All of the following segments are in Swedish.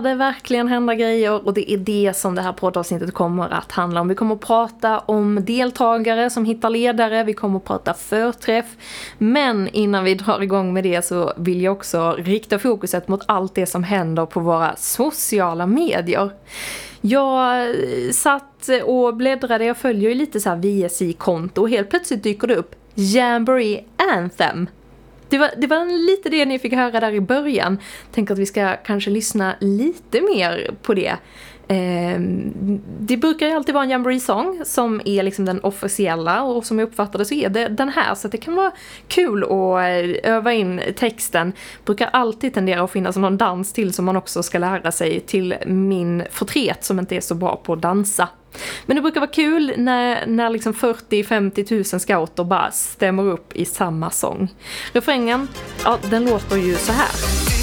börjar det verkligen hända grejer och det är det som det här poddavsnittet kommer att handla om. Vi kommer att prata om deltagare som hittar ledare, vi kommer att prata förträff. Men innan vi drar igång med det så vill jag också rikta fokuset mot allt det som händer på våra sociala medier. Jag satt och bläddrade, jag följer ju lite så här VSI-konto och helt plötsligt dyker det upp Jamboree Anthem. Det var, det var lite det ni fick höra där i början. Tänker att vi ska kanske lyssna lite mer på det. Eh, det brukar ju alltid vara en Jamboree-sång som är liksom den officiella och som jag uppfattar det så är det den här så det kan vara kul att eh, öva in texten. Brukar alltid tendera att finnas någon dans till som man också ska lära sig till min förtret som inte är så bra på att dansa. Men det brukar vara kul när, när liksom 40-50 tusen scouter bara stämmer upp i samma sång. Refrängen, ja den låter ju så här.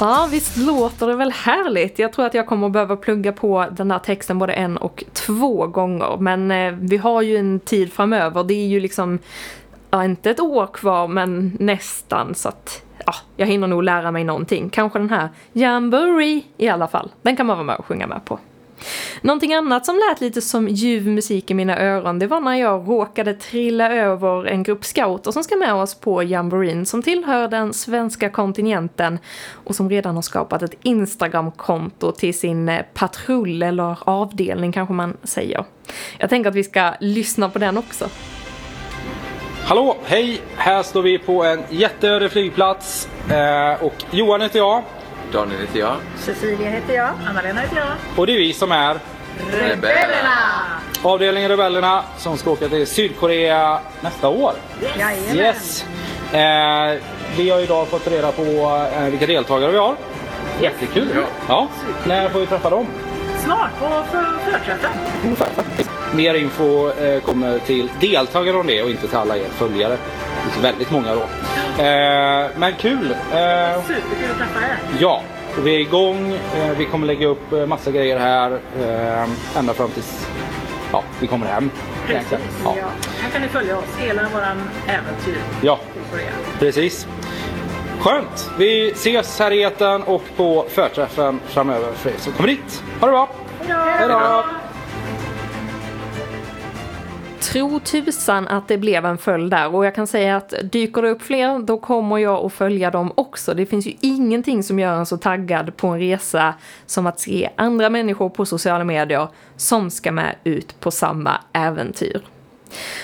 Ja, visst låter det väl härligt. Jag tror att jag kommer att behöva plugga på den här texten både en och två gånger. Men eh, vi har ju en tid framöver. Det är ju liksom, ja, inte ett år kvar, men nästan. Så att, ja, jag hinner nog lära mig någonting. Kanske den här Jamboree i alla fall. Den kan man vara med och sjunga med på. Någonting annat som lät lite som ljuv musik i mina öron det var när jag råkade trilla över en grupp scouter som ska med oss på Jamboreen som tillhör den svenska kontinenten och som redan har skapat ett Instagram-konto till sin eh, patrull eller avdelning kanske man säger. Jag tänker att vi ska lyssna på den också. Hallå, hej! Här står vi på en jätteöde flygplats eh, och Johan heter jag. Daniel heter jag. Cecilia heter jag. Anna-Lena heter jag. Och det är vi som är Rebellerna! avdelningen Rebellerna som ska åka till Sydkorea nästa år. Jajamän. Yes! Eh, vi har idag fått reda på eh, vilka deltagare vi har. Jättekul! Ja. Ja. När får vi träffa dem? Snart på för, förträffen. Ungefär. Mer info eh, kommer till deltagare om det och inte till alla er följare. Finns väldigt många då. Eh, men kul! Eh, Superkul att träffa er. Ja, vi är igång. Eh, Vi kommer lägga upp eh, massa grejer här eh, ända fram tills ja, vi kommer hem. egentligen. Ja. Ja. Här kan ni följa oss hela våran äventyr ja, till Korea. precis. Skönt! Vi ses här i etern och på förträffen framöver för er som kommer dit. Ha det bra! Hej då! Tro tusan att det blev en följd där och jag kan säga att dyker det upp fler då kommer jag att följa dem också. Det finns ju ingenting som gör en så taggad på en resa som att se andra människor på sociala medier som ska med ut på samma äventyr.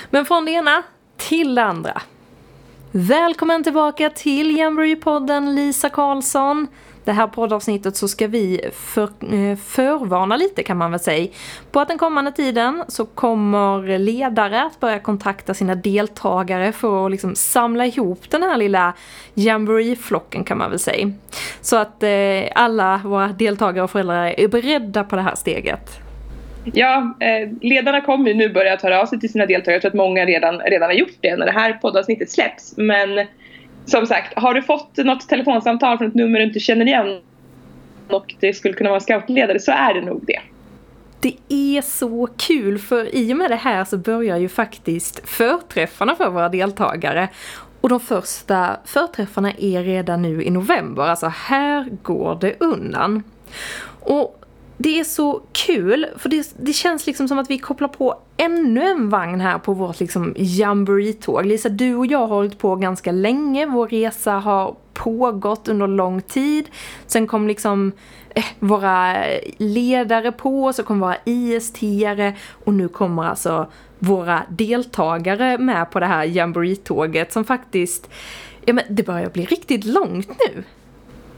Men från det ena till det andra. Välkommen tillbaka till Jamboree-podden Lisa Karlsson. Det här poddavsnittet så ska vi för, eh, förvarna lite kan man väl säga. På att den kommande tiden så kommer ledare att börja kontakta sina deltagare för att liksom samla ihop den här lilla Jamboree-flocken kan man väl säga. Så att eh, alla våra deltagare och föräldrar är beredda på det här steget. Ja, eh, ledarna kommer ju nu börja höra av sig till sina deltagare. Jag tror att många redan, redan har gjort det när det här poddavsnittet släpps. Men som sagt, har du fått något telefonsamtal från ett nummer du inte känner igen och det skulle kunna vara en scoutledare så är det nog det. Det är så kul för i och med det här så börjar ju faktiskt förträffarna för våra deltagare. Och de första förträffarna är redan nu i november, alltså här går det undan. Och det är så kul, för det, det känns liksom som att vi kopplar på ännu en vagn här på vårt liksom jamboree-tåg. Lisa, du och jag har hållit på ganska länge. Vår resa har pågått under lång tid. Sen kom liksom eh, våra ledare på, så kom våra IST-are och nu kommer alltså våra deltagare med på det här jamboree-tåget som faktiskt, ja men det börjar bli riktigt långt nu.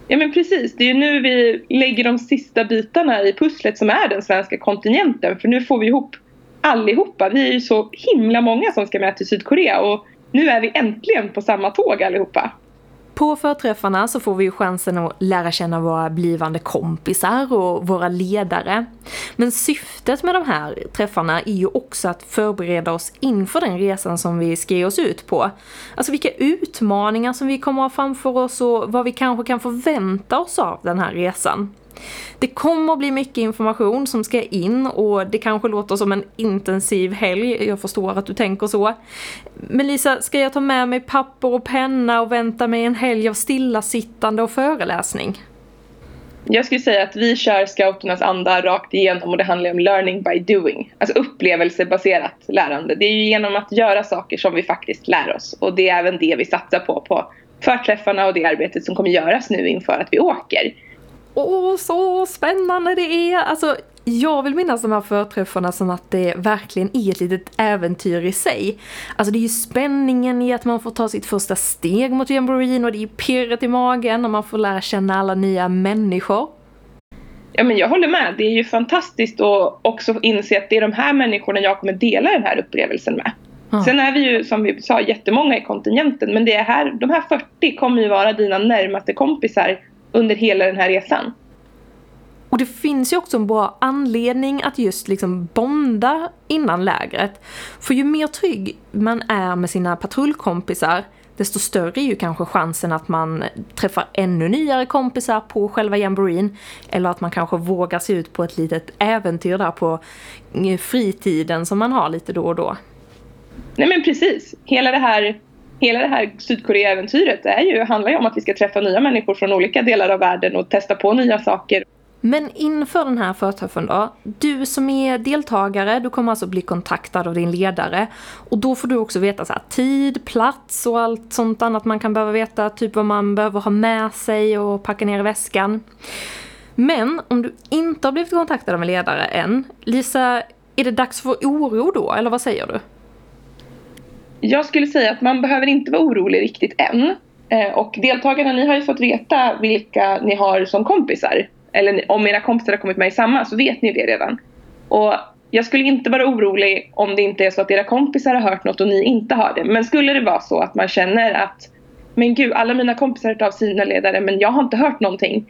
Ja men precis, det är ju nu vi lägger de sista bitarna i pusslet som är den svenska kontingenten. För nu får vi ihop allihopa. Vi är ju så himla många som ska med till Sydkorea och nu är vi äntligen på samma tåg allihopa. På förträffarna så får vi ju chansen att lära känna våra blivande kompisar och våra ledare. Men syftet med de här träffarna är ju också att förbereda oss inför den resan som vi ska ge oss ut på. Alltså vilka utmaningar som vi kommer att ha framför oss och vad vi kanske kan förvänta oss av den här resan. Det kommer att bli mycket information som ska in och det kanske låter som en intensiv helg, jag förstår att du tänker så. Men Lisa, ska jag ta med mig papper och penna och vänta mig en helg av stillasittande och föreläsning? Jag skulle säga att vi kör scouternas anda rakt igenom och det handlar om learning by doing. Alltså upplevelsebaserat lärande. Det är ju genom att göra saker som vi faktiskt lär oss och det är även det vi satsar på på förträffarna och det arbetet som kommer göras nu inför att vi åker. Åh, så spännande det är! Alltså, jag vill minnas de här förträffarna som att det verkligen är ett litet äventyr i sig. Alltså det är ju spänningen i att man får ta sitt första steg mot jamboreen och det är pirret i magen och man får lära känna alla nya människor. Ja men jag håller med. Det är ju fantastiskt att också inse att det är de här människorna jag kommer dela den här upplevelsen med. Ja. Sen är vi ju som vi sa jättemånga i kontingenten men det är här, de här 40 kommer ju vara dina närmaste kompisar under hela den här resan. Och det finns ju också en bra anledning att just liksom bonda innan lägret. För ju mer trygg man är med sina patrullkompisar desto större är ju kanske chansen att man träffar ännu nyare kompisar på själva jamboreen. Eller att man kanske vågar sig ut på ett litet äventyr där på fritiden som man har lite då och då. Nej men precis. Hela det här, hela det här Sydkorea-äventyret är ju, handlar ju om att vi ska träffa nya människor från olika delar av världen och testa på nya saker. Men inför den här förträffen då, du som är deltagare, du kommer alltså bli kontaktad av din ledare och då får du också veta så här, tid, plats och allt sånt annat man kan behöva veta, typ vad man behöver ha med sig och packa ner i väskan. Men om du inte har blivit kontaktad av en ledare än, Lisa, är det dags för oro då, eller vad säger du? Jag skulle säga att man behöver inte vara orolig riktigt än. Eh, Och deltagarna, ni har ju fått veta vilka ni har som kompisar. Eller om era kompisar har kommit med i samma så vet ni det redan. Och jag skulle inte vara orolig om det inte är så att era kompisar har hört något och ni inte har det. Men skulle det vara så att man känner att men gud, alla mina kompisar har hört av sina ledare men jag har inte hört någonting.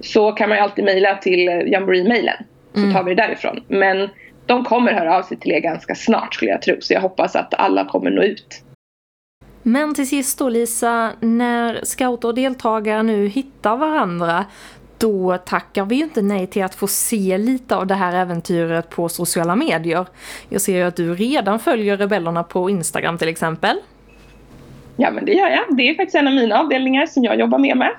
Så kan man ju alltid mejla till eh, Jamboree-mailen. Så Mm. tar vi det därifrån. Men de kommer höra av sig till er ganska snart skulle jag tro. Så jag hoppas att alla kommer nå ut. Men till sist då Lisa, när scouter och deltagare nu hittar varandra då tackar vi ju inte nej till att få se lite av det här äventyret på sociala medier. Jag ser ju att du redan följer rebellerna på Instagram till exempel. Ja men det gör jag. Det är faktiskt en av mina avdelningar som jag jobbar med med.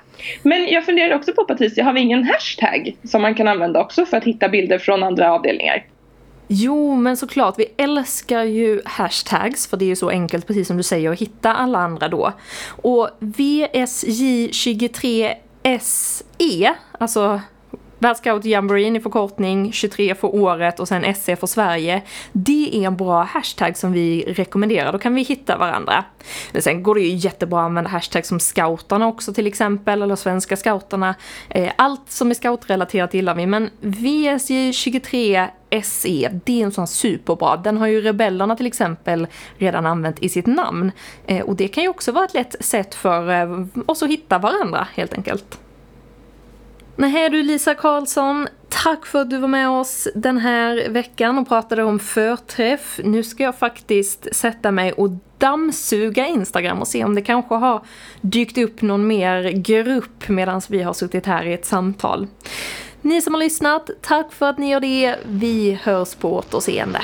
Men jag funderar också på Patricia, har vi ingen hashtag som man kan använda också för att hitta bilder från andra avdelningar? Jo, men såklart, vi älskar ju hashtags för det är ju så enkelt, precis som du säger, att hitta alla andra då. Och VSJ23SE, alltså Världscout Jamboreen i förkortning, 23 för året och sen SE för Sverige. Det är en bra hashtag som vi rekommenderar, då kan vi hitta varandra. Men sen går det ju jättebra att använda hashtag som scouterna också till exempel, eller svenska scouterna. Eh, allt som är scoutrelaterat gillar vi, men VSJ23 SE, det är en sån superbra. Den har ju rebellerna till exempel redan använt i sitt namn. Eh, och det kan ju också vara ett lätt sätt för eh, oss att hitta varandra helt enkelt. Nej du Lisa Karlsson, tack för att du var med oss den här veckan och pratade om förträff. Nu ska jag faktiskt sätta mig och dammsuga Instagram och se om det kanske har dykt upp någon mer grupp medan vi har suttit här i ett samtal. Ni som har lyssnat, tack för att ni gör det. Vi hörs på återseende.